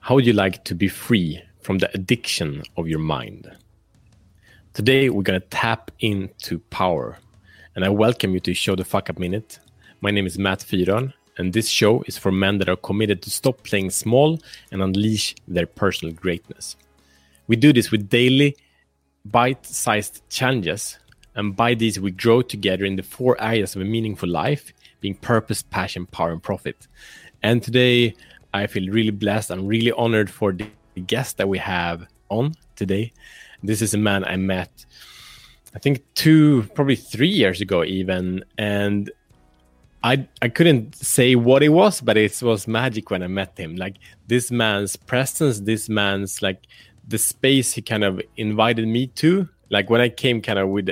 How would you like to be free from the addiction of your mind? Today, we're going to tap into power. And I welcome you to Show the Fuck Up Minute. My name is Matt Fyron, and this show is for men that are committed to stop playing small and unleash their personal greatness. We do this with daily, bite sized challenges, and by these, we grow together in the four areas of a meaningful life being purpose, passion, power, and profit. And today, I feel really blessed. I'm really honored for the guest that we have on today. This is a man I met, I think, two, probably three years ago, even. And I, I couldn't say what it was, but it was magic when I met him. Like this man's presence, this man's like the space he kind of invited me to. Like when I came kind of with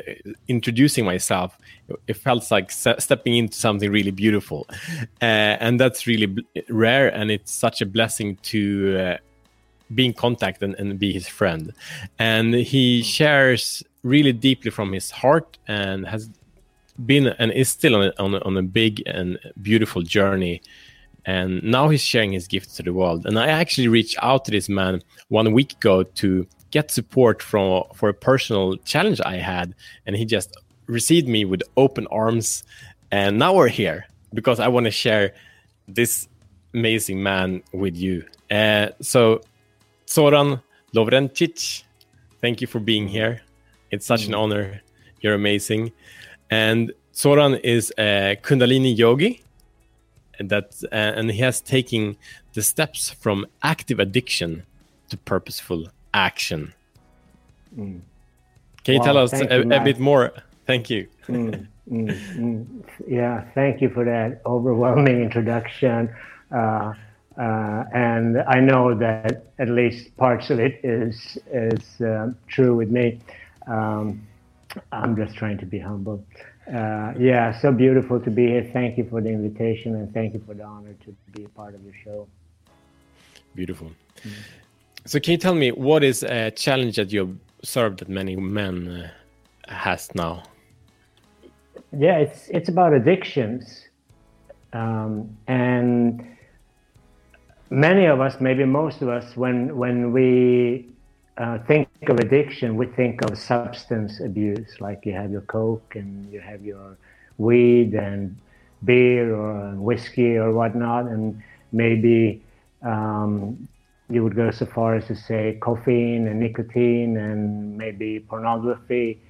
introducing myself, it felt like stepping into something really beautiful. Uh, and that's really rare and it's such a blessing to uh, be in contact and, and, be his friend. And he hmm. shares really deeply from his heart and has been and is still on a, on a, on a big and beautiful journey. And now he's sharing his gifts to the world. And i actually reached out to this man one week ago to get support from for a personal challenge i had and he just received me with open arms. And now we're here because I want to share this amazing man with you. Uh, so, Zoran Lovrencic, thank you for being here. It's such mm. an honor. You're amazing. And Zoran is a Kundalini yogi. And that uh, and he has taken the steps from active addiction to purposeful action. Mm. Can you wow, tell us a, you, a bit more Thank you. mm, mm, mm. Yeah, thank you for that overwhelming introduction. Uh, uh, and I know that at least parts of it is is uh, true with me. Um, I'm just trying to be humble. Uh, yeah, so beautiful to be here. Thank you for the invitation and thank you for the honor to be a part of your show. Beautiful. Mm. So, can you tell me what is a challenge that you've served that many men uh, has now? yeah, it's it's about addictions, um, and many of us, maybe most of us, when when we uh, think of addiction, we think of substance abuse, like you have your coke and you have your weed and beer or whiskey or whatnot, and maybe um, you would go so far as to say caffeine and nicotine and maybe pornography,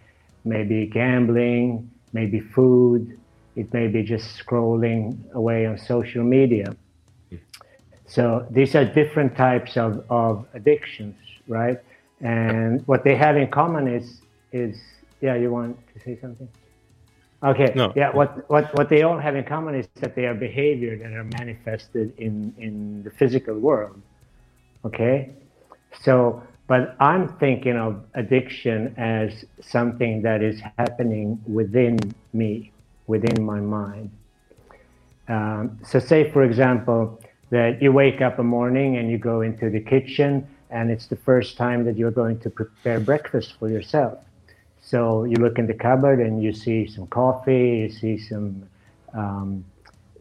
maybe gambling, maybe food, it may be just scrolling away on social media. So these are different types of, of addictions, right? And what they have in common is is yeah, you want to say something? Okay. No. Yeah, what, what what they all have in common is that they are behavior that are manifested in, in the physical world. Okay? So but I'm thinking of addiction as something that is happening within me, within my mind. Um, so, say, for example, that you wake up a morning and you go into the kitchen, and it's the first time that you're going to prepare breakfast for yourself. So, you look in the cupboard and you see some coffee, you see some um,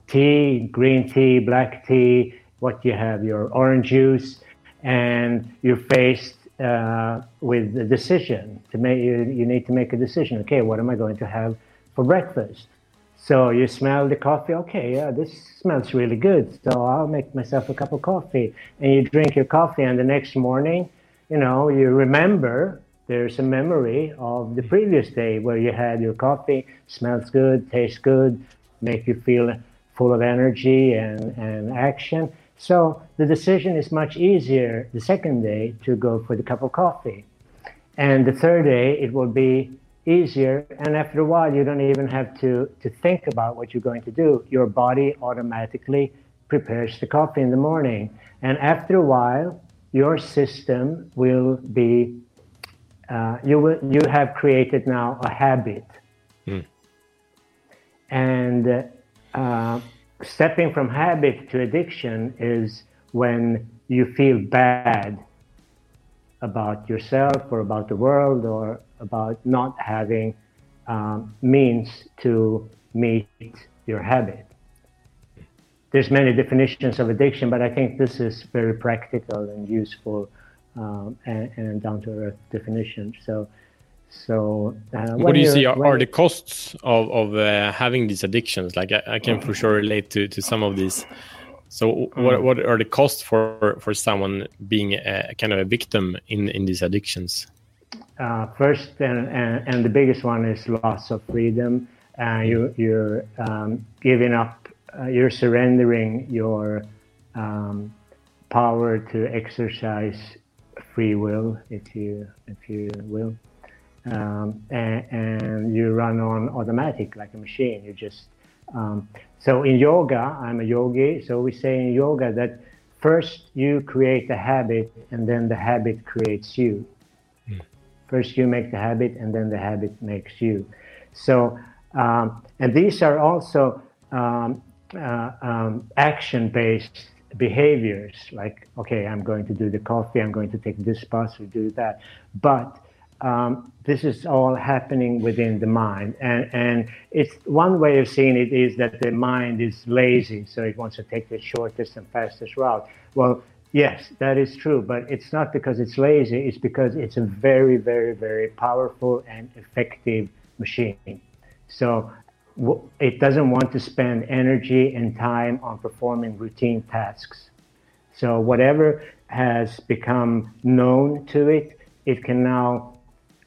tea, green tea, black tea, what you have, your orange juice and you're faced uh, with a decision to make you, you need to make a decision. Okay what am i going to have for breakfast? So you smell the coffee. Okay yeah this smells really good. So i'll make myself a cup of coffee. And you drink your coffee and the next morning you know you remember there's a memory of the previous day where you had your coffee smells good tastes good make you feel full of energy and, and action so the decision is much easier the second day to go for the cup of coffee. And the third day, it will be easier. And after a while, you don't even have to, to think about what you're going to do. Your body automatically prepares the coffee in the morning. And after a while, your system will be, uh, you, will, you have created now a habit. Mm. And uh, stepping from habit to addiction is when you feel bad about yourself or about the world or about not having um, means to meet your habit. there's many definitions of addiction, but I think this is very practical and useful um, and, and down to earth definition. So, so uh, what do you see are, are, the costs of of uh, having these addictions? Like I, I, can for sure relate to to some of these. So, what mm. what are the costs for for someone being a, kind of a victim in in these addictions? Uh, first and, and, and the biggest one is loss of freedom. Uh, you you're um, giving up. Uh, you're surrendering your um, power to exercise free will, if you if you will, um, and, and, you run on automatic like a machine. You just um, so in yoga, I'm a yogi. So we say in yoga that first you create the habit, and then the habit creates you. Mm. First you make the habit, and then the habit makes you. So um, and these are also um, uh, um, action-based behaviors like okay i'm going to do the coffee i'm going to take this bus or do that but um, this is all happening within the mind. And and it's one way of seeing it is that the mind is lazy so it wants to take the shortest and fastest route. Well yes that is true but it's not because it's lazy it's because it's a very very very powerful and effective machine. So it doesn't want to spend energy and time on performing routine tasks. So whatever has become known to it, it can now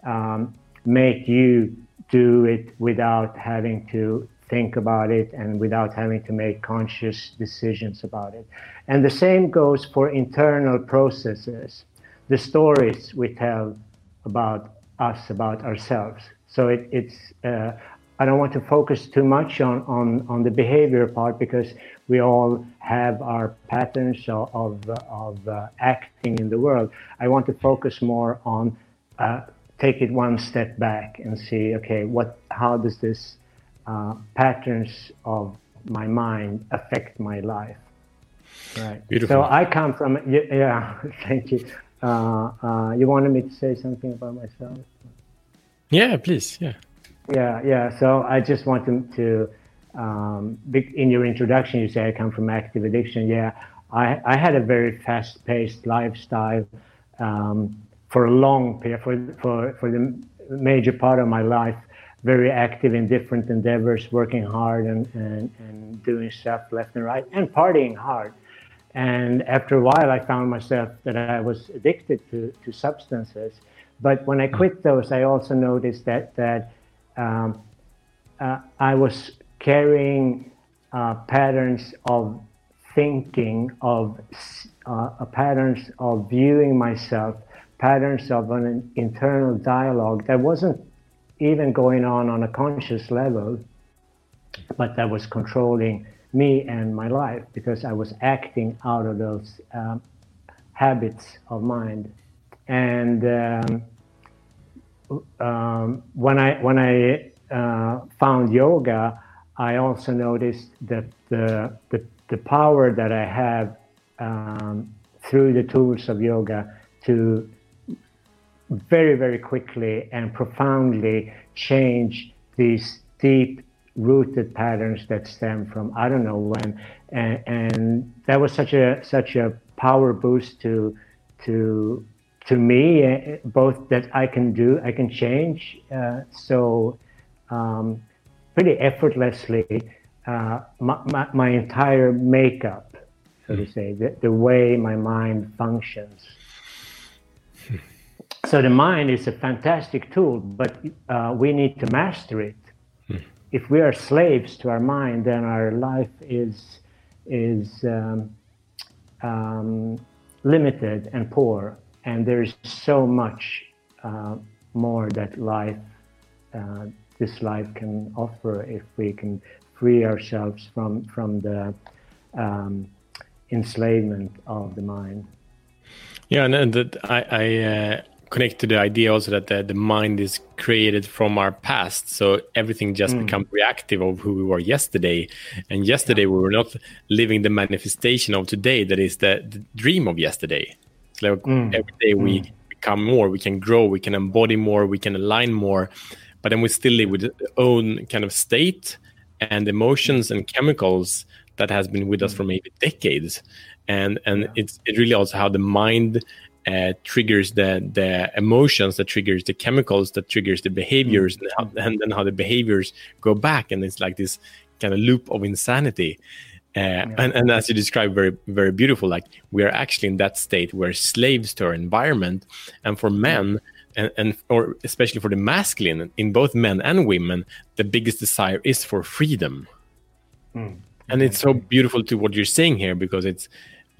um, make you do it without having to think about it and without having to make conscious decisions about it. And the same goes for internal processes, the stories we tell about us, about ourselves. So it, it's uh, I don't want to focus too much on, on, on the behavior part because we all have our patterns of, of, of uh, acting in the world. I want to focus more on uh, take it one step back and see, okay, what, how does this uh, patterns of my mind affect my life? Right. Beautiful. So I come from, yeah, thank you. Uh, uh, you wanted me to say something about myself? Yeah, please. Yeah. Yeah, yeah. So I just want to, to um, in your introduction, you say I come from active addiction. Yeah, I, I had a very fast-paced lifestyle um, for a long period, for, for, for the major part of my life, very active in different endeavors, working hard and, and, and doing stuff left and right, and partying hard. And after a while, I found myself that I was addicted to, to substances. But when I quit those, I also noticed that, that um, uh, I was carrying uh, patterns of thinking, of uh, patterns of viewing myself, patterns of an internal dialogue that wasn't even going on on a conscious level, but that was controlling me and my life because I was acting out of those um, habits of mind. And um, um, when I when I uh, found yoga, I also noticed that the the, the power that I have um, through the tools of yoga to very very quickly and profoundly change these deep rooted patterns that stem from I don't know when, and, and that was such a such a power boost to to to me, uh, both that I can do, I can change. Uh, so um, pretty effortlessly, uh, my, my, my, entire makeup, so to say, the, the way my mind functions. So the mind is a fantastic tool, but uh, we need to master it. If we are slaves to our mind, then our life is is um, um, limited and poor and there's so much uh, more that life, uh, this life can offer if we can free ourselves from from the um, enslavement of the mind. Yeah, and, that I, I uh, connect to the idea also that the, the mind is created from our past, so everything just mm. becomes reactive of who we were yesterday, and yesterday yeah. we were not living the manifestation of today. That is the, the dream of yesterday. It's like mm. every day we mm. become more, we can grow, we can embody more, we can align more, but then we still live with our own kind of state and emotions and chemicals that has been with us for maybe decades, and and yeah. it's it really also how the mind uh, triggers the the emotions, that triggers the chemicals, that triggers the behaviors, mm-hmm. and, how, and then how the behaviors go back, and it's like this kind of loop of insanity. Uh, yeah. and, and as you described very very beautiful like we are actually in that state where slaves to our environment and for men and, and or especially for the masculine in both men and women the biggest desire is for freedom mm. and it's so beautiful to what you're saying here because it's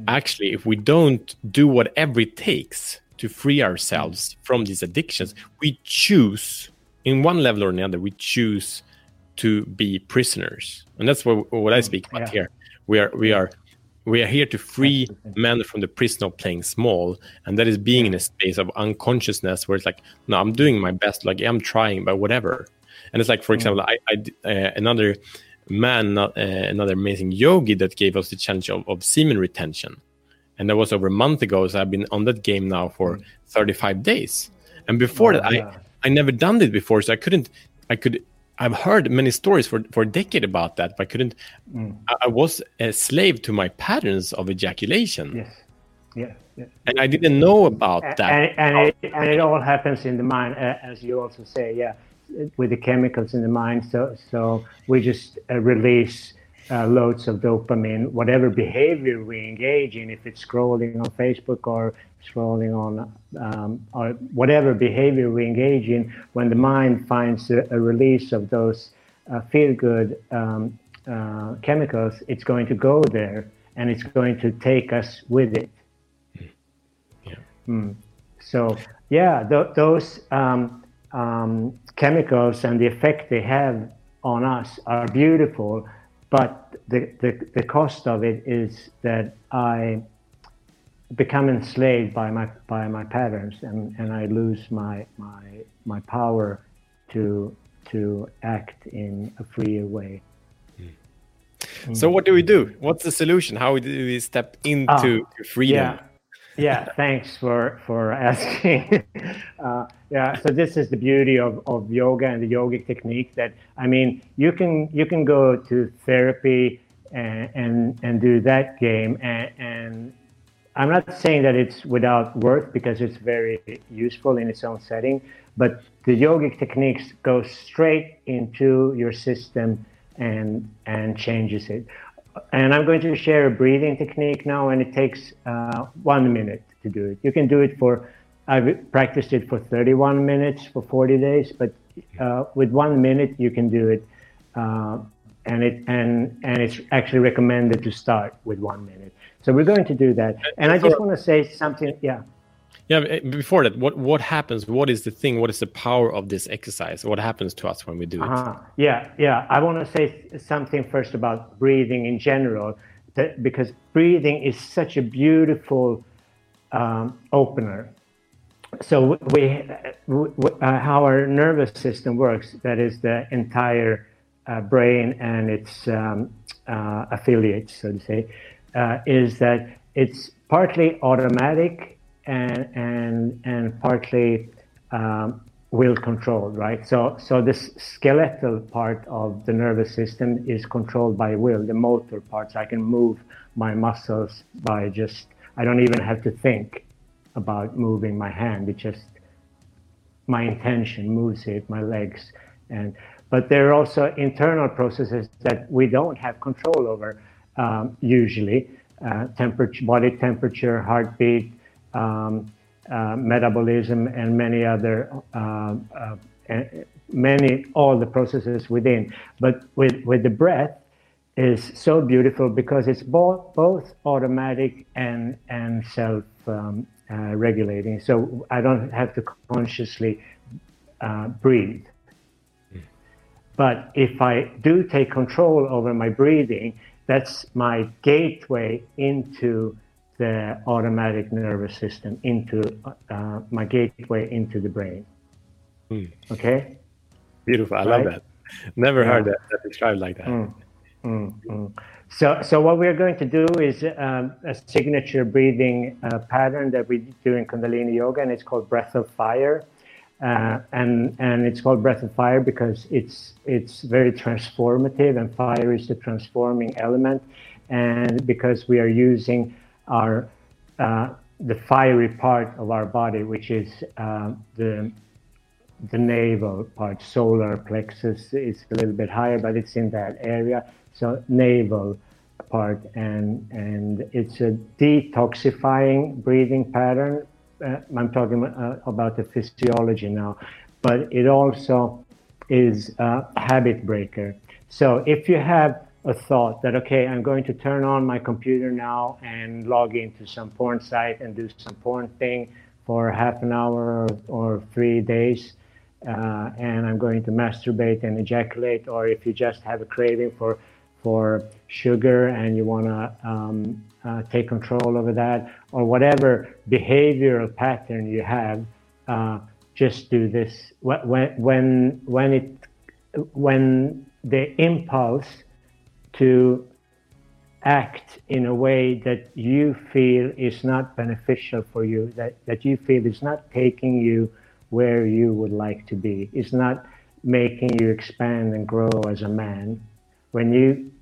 actually if we don't do whatever it takes to free ourselves from these addictions we choose in one level or another we choose to be prisoners. And that's what, what i speak about yeah. here. We are we are we are here to free men from the prison of playing small and that is being in a space of unconsciousness where it's like no i'm doing my best like i'm trying but whatever. And it's like for mm. example i, I uh, another man, uh, another amazing yogi that gave us the challenge of, of semen retention. And that was over a month ago. So I've been on that game now for mm. 35 days. And before oh, that, yeah. I, I never done it before. So I couldn't, I could, I've heard many stories for, for a decade about that, but I couldn't, mm. I, I, was a slave to my patterns of ejaculation. Yes. Yeah. yeah. And I didn't know about that. And, and, it, and it all happens in the mind, uh, as you also say. Yeah with the chemicals in the mind. So, so we just uh, release uh, loads of dopamine, whatever behavior we engage in, if it's scrolling on Facebook or scrolling on, um, or whatever behavior we engage in, when the mind finds a, a release of those uh, feel good um, uh, chemicals, it's going to go there and it's going to take us with it. Yeah. Mm. So, yeah, th- those. Um, um, chemicals and the effect they have on us are beautiful, but the, the, the cost of it is that I become enslaved by my by my patterns and, and I lose my my my power to to act in a freer way. So what do we do? What's the solution? How do we step into ah, freedom? Yeah yeah, thanks for for asking. uh, yeah, so this is the beauty of, of yoga and the yogic technique. That I mean, you can you can go to therapy and and, and do that game, and, and I'm not saying that it's without worth because it's very useful in its own setting. But the yogic techniques go straight into your system and and changes it and I'm going to share a breathing technique now, and it takes uh, one minute to do it. You can do it for, I've practiced it for 31 minutes for 40 days, but uh, with one minute you can do it, uh, and it and and it's actually recommended to start with one minute. So we're going to do that, and I just want to say something. Yeah. Yeah, eh, before that, what what happens? What is the thing? What is the power of this exercise? What happens to us when we do it? Uh-huh. Yeah, yeah. I want to say something first about breathing in general, that, because breathing is such a beautiful um, opener. So we, we uh, how our nervous system works. That is the entire uh, brain and its um, uh, affiliates, so to say, uh, is that it's partly automatic and and and partly um, will controlled, right? So so this skeletal part of the nervous system is controlled by will. The motor parts, I can move my muscles by just I don't even have to think about moving my hand. It just my intention moves it, my legs, and but there are also internal processes that we don't have control over um, usually. Uh, temperature, body temperature, heartbeat, um, uh, metabolism, and many other uh, uh, many all the processes within. But with with the breath is so beautiful because it's both both automatic and and self um, uh, regulating. So I don't have to consciously uh, breathe. But if I do take control over my breathing, that's my gateway into the automatic nervous system into uh, my gateway into the brain. Mm. Okay. Beautiful. I right? love that. Never yeah. heard that, that, described like that. Mm. Mm. So, so what we're going to do is um, a signature breathing uh, pattern that we do in Kundalini Yoga, and it's called Breath of Fire. uh, and and it's called Breath of Fire because it's it's very transformative, and fire is the transforming element, and because we are using our uh, the fiery part of our body, which is uh, the the navel part, solar plexus is a little bit higher, but it's in that area. So navel part, and and it's a detoxifying breathing pattern. Uh, I'm talking uh, about the physiology now, but it also is a habit breaker. So if you have a thought that okay, I'm going to turn on my computer now and log into some porn site and do some porn thing for half an hour or, or three days, uh, and I'm going to masturbate and ejaculate, or if you just have a craving for for sugar and you want to um, uh, take control over that, or whatever behavioral pattern you have, uh, just do this. When when when it when the impulse to act in a way that you feel is not beneficial for you, that, that you feel is not taking you where you would like to be, is not making you expand and grow as a man. When you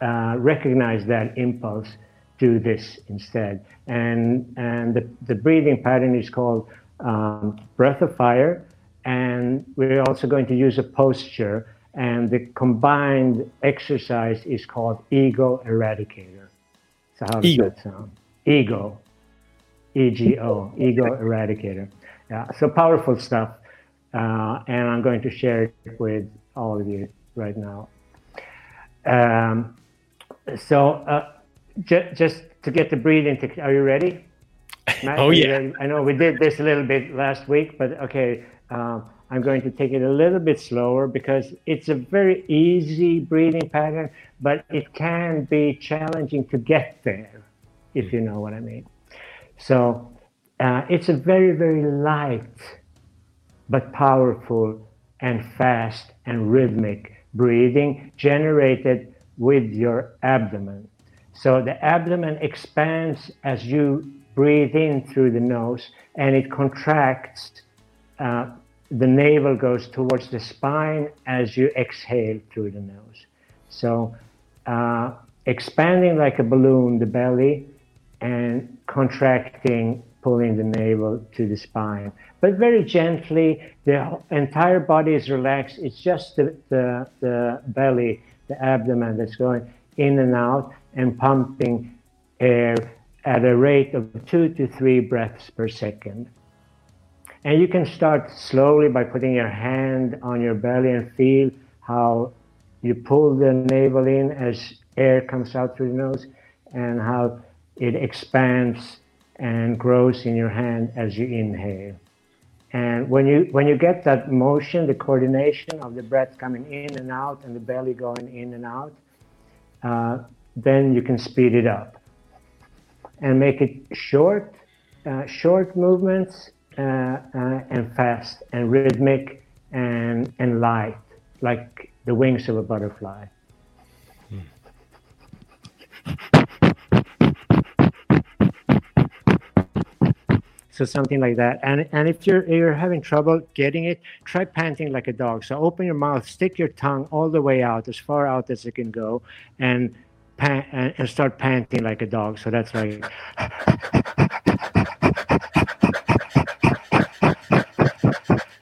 uh, recognize that impulse, do this instead. And, and the, the breathing pattern is called um, breath of fire. And we're also going to use a posture and the combined exercise is called Ego Eradicator. So how does ego. that sound? Ego, E-G-O, Ego Eradicator. Yeah, so powerful stuff, uh, and I'm going to share it with all of you right now. Um, so uh, j- just to get the breathing, to, are you ready? Matt, oh yeah. I know we did this a little bit last week, but okay. Um, I'm going to take it a little bit slower because it's a very easy breathing pattern, but it can be challenging to get there, if you know what I mean. So uh, it's a very, very light, but powerful and fast and rhythmic breathing generated with your abdomen. So the abdomen expands as you breathe in through the nose and it contracts uh, the navel goes towards the spine as you exhale through the nose. So, uh, expanding like a balloon, the belly, and contracting, pulling the navel to the spine. But very gently, the entire body is relaxed. It's just the, the, the belly, the abdomen that's going in and out and pumping air at a rate of two to three breaths per second. And you can start slowly by putting your hand on your belly and feel how you pull the navel in as air comes out through the nose and how it expands and grows in your hand as you inhale. And when you when you get that motion, the coordination of the breath coming in and out and the belly going in and out, uh, then you can speed it up and make it short, uh, short movements Uh, uh, and fast and rhythmic and and light, like the wings of a butterfly. Hmm. So something like that. And and if you're you're having trouble getting it, try panting like a dog. So open your mouth, stick your tongue all the way out, as far out as it can go, and pan, and, and start panting like a dog. So that's like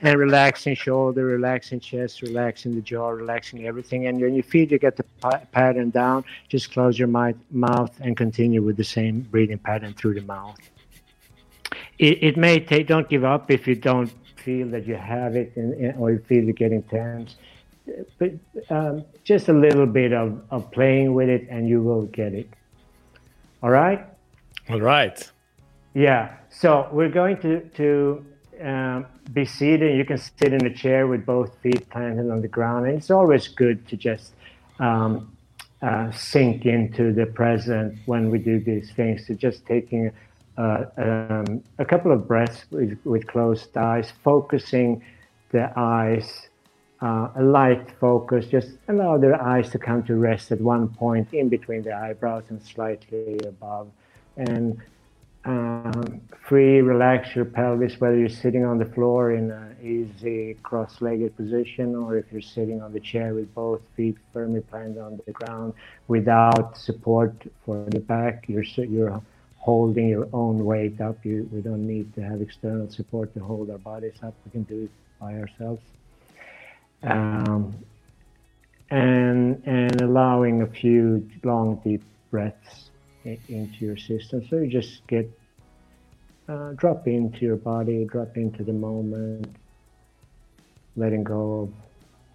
and relaxing shoulder, relaxing chest, relaxing the jaw, relaxing everything. And when you feel you get the pattern down, just close your mouth and continue with the same breathing pattern through the mouth. It, it may take, don't give up if you don't feel that you have it or you feel you're getting tense. But um, just a little bit of, of playing with it and you will get it. All right? All right. Yeah. So we're going to, to um, be seated. You can sit in a chair with both feet planted on the ground. And it's always good to just um, uh, sink into the present when we do these things. So just taking uh, um, a couple of breaths with, with, closed eyes, focusing the eyes, uh, a light focus. Just allow the eyes to come to rest at one point in between the eyebrows and slightly above. And um, free, relax your pelvis, whether you're sitting on the floor in an easy cross-legged position or if you're sitting on the chair with both feet firmly planted on the ground without support for the back. You're, you're holding your own weight up. You, we don't need to have external support to hold our bodies up. We can do it by ourselves. Um, and, and allowing a few long, deep breaths into your system. So you just get uh, drop into your body, drop into the moment, letting go of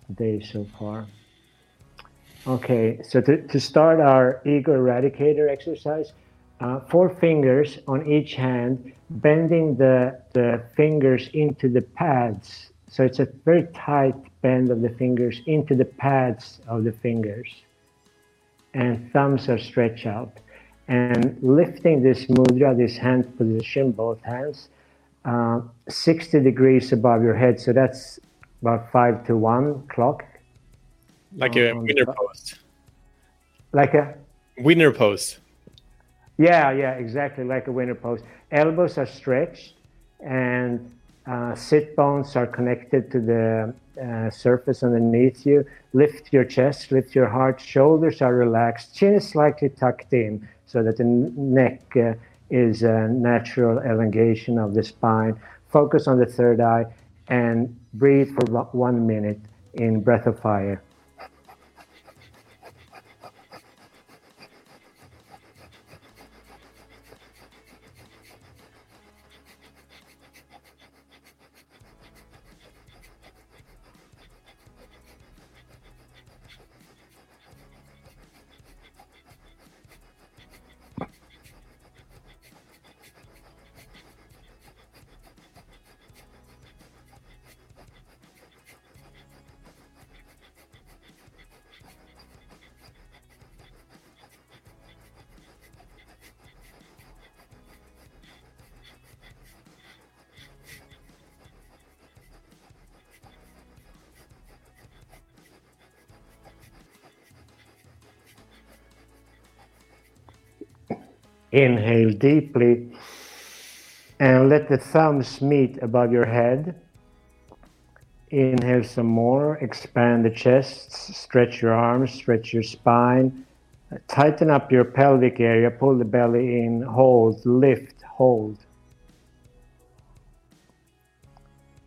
the day so far. Okay, so to, to start our ego eradicator exercise, uh, four fingers on each hand, bending the, the fingers into the pads. So it's a very tight bend of the fingers into the pads of the fingers. And thumbs are stretched out and lifting this mudra, this hand position, both hands, uh, 60 degrees above your head. So that's about five to one clock. Like a winner post. Like a winner post. Yeah, yeah, exactly like a winner post. Elbows are stretched and uh, sit bones are connected to the uh, surface underneath you. Lift your chest, lift your heart, shoulders are relaxed, chin is slightly tucked in so that the neck uh, is a natural elongation of the spine. Focus on the third eye and breathe for one minute in breath of fire. Inhale deeply and let the thumbs meet above your head. Inhale some more, expand the chest, stretch your arms, stretch your spine, tighten up your pelvic area, pull the belly in, hold, lift, hold.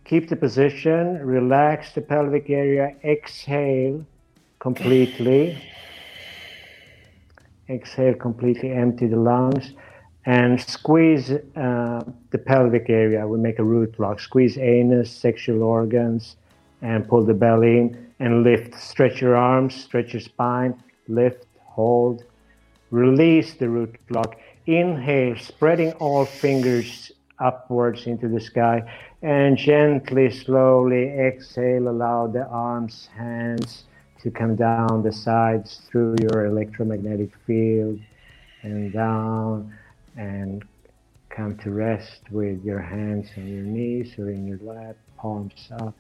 Keep the position, relax the pelvic area, exhale completely. Exhale, completely empty the lungs and squeeze uh, the pelvic area. We make a root lock. Squeeze anus, sexual organs, and pull the belly in and lift. Stretch your arms, stretch your spine, lift, hold. Release the root lock. Inhale, spreading all fingers upwards into the sky, and gently, slowly exhale. Allow the arms, hands, to come down the sides through your electromagnetic field and down and come to rest with your hands on your knees or in your lap, palms up,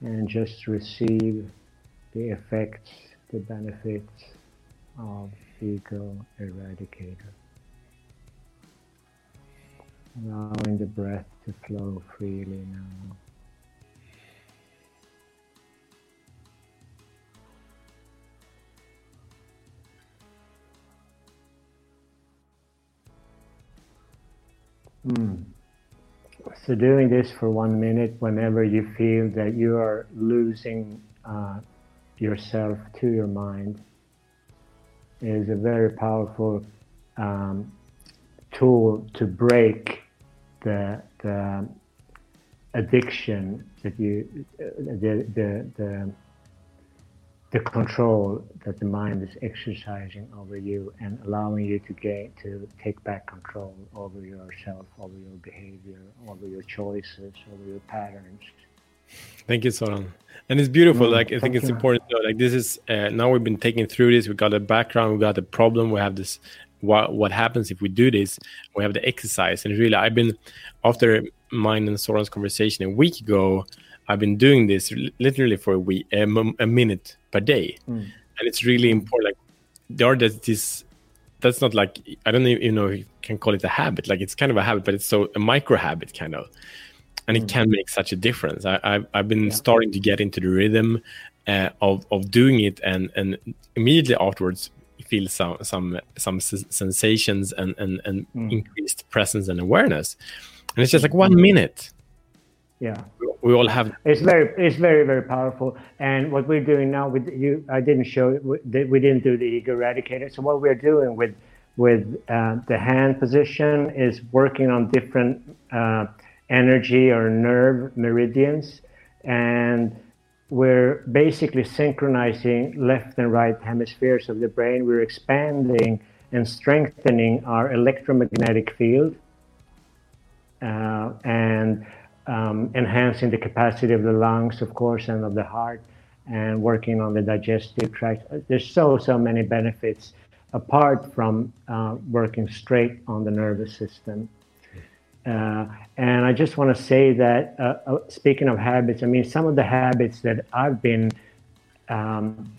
and just receive the effects, the benefits of ego eradicator. Allowing the breath to flow freely now. Mm. So doing this for one minute whenever you feel that you are losing uh, yourself to your mind is a very powerful um, tool to break the, the addiction that you uh, the, the, the the control that the mind is exercising over you and allowing you to gain to take back control over yourself, over your behavior, over your choices, over your patterns. Thank you, Zoran. And it's beautiful. Mm, like I think it's you. important know. Like this is uh, now we've been taking through this. We got a background. We got the problem. We have this. What what happens if we do this? We have the exercise. And really, I've been after mine and Zoran's conversation a week ago. I've been doing this literally for a week, a, a minute per day, mm. and it's really important. Like there are this, that's not like I don't even know if you can call it a habit. Like it's kind of a habit, but it's so a micro habit kind of, and mm. it can make such a difference. I, have I've been yeah. starting to get into the rhythm uh, of of doing it, and and immediately afterwards feel some some some sensations and and and mm. increased presence and awareness, and it's just like one minute. Yeah, we all have. It's very it's very very powerful, and what we're doing now with you, I didn't show it we didn't do the ego eradicator. So what we're doing with with uh, the hand position is working on different uh, energy or nerve meridians, and we're basically synchronizing left and right hemispheres of the brain. We're expanding and strengthening our electromagnetic field, uh, and um, enhancing the capacity of the lungs, of course, and of the heart, and working on the digestive tract. There's so so many benefits apart from uh, working straight on the nervous system. Uh, and I just want to say that, uh, uh, speaking of habits, I mean, some of the habits that I've been um,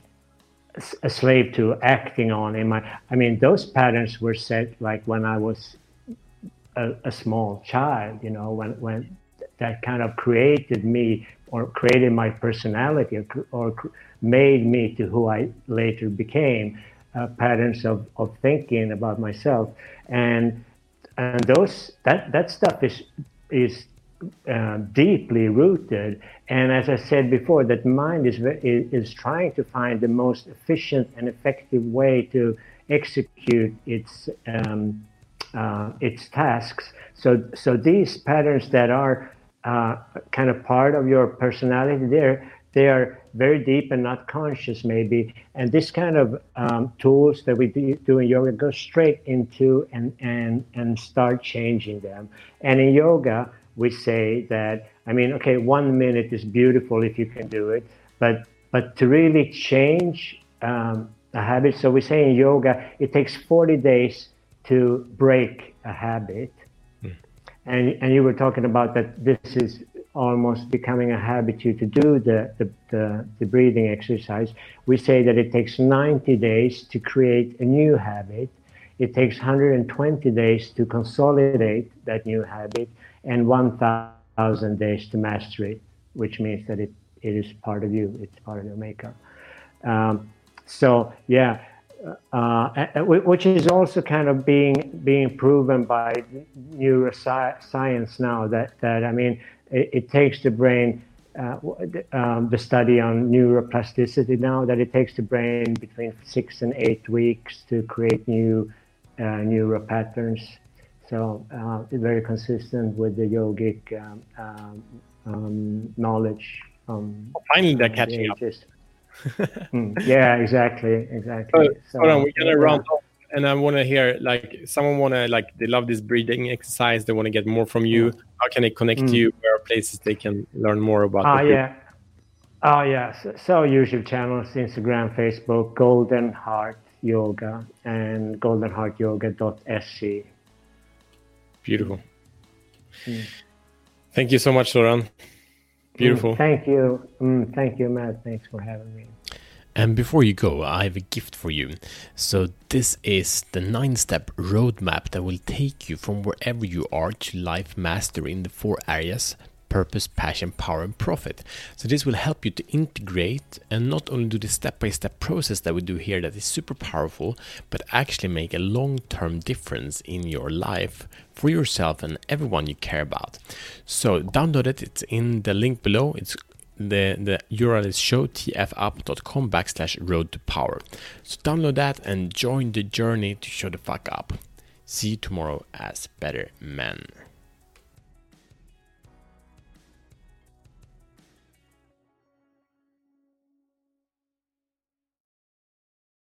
a slave to acting on in my, I mean, those patterns were set like when I was a, a small child, you know, when, when that kind of created me or created my personality or, or made me to who I later became uh, patterns of, of thinking about myself. And and those that that stuff is is uh, deeply rooted. And as I said before that mind is, is trying to find the most efficient and effective way to execute its um, uh, its tasks. So so these patterns that are uh, kind of part of your personality there. They are very deep and not conscious maybe. And this kind of um, tools that we do in yoga go straight into and and and start changing them. And in yoga we say that i mean okay one minute is beautiful if you can do it but but to really change um, a habit so we say in yoga it takes 40 days to break a habit. And and you were talking about that this is almost becoming a habit you to do the, the, the, the, breathing exercise, we say that it takes 90 days to create a new habit. It takes 120 days to consolidate that new habit and 1,000 days to master it, which means that it, it is part of you, it's part of your makeup. Um, so, yeah, uh, which is also kind of being being proven by neuroscience now that that I mean it, it takes the brain, uh, um, the study on neuroplasticity now, that it takes the brain between six and eight weeks to create new uh, neural patterns. So uh, it's very consistent with the yogic um, um, um knowledge. Um, Finally, they're catching up. mm, yeah, exactly, exactly. So, so, hold on, we're gonna round off and I want to hear like someone want to like they love this breathing exercise. They want to get more from you. Mm. How can they connect mm. you? Where are places they can learn more about? Ah, uh, yeah. Oh, yeah. So, so, YouTube channels, Instagram, Facebook, Golden Heart Yoga and goldenheartyoga.se. Beautiful. Mm. Thank you so much, Zoran. Beautiful. Mm, thank you. Mm, thank you, Matt. Thanks for having me. And before you go, I have a gift for you. So, this is the nine step roadmap that will take you from wherever you are to life mastery in the four areas purpose, passion, power, and profit. So, this will help you to integrate and not only do the step by step process that we do here that is super powerful, but actually make a long term difference in your life for yourself and everyone you care about. So, download it, it's in the link below. It's the, the URL is showtfup.com backslash road to power. So download that and join the journey to show the fuck up. See you tomorrow as better men.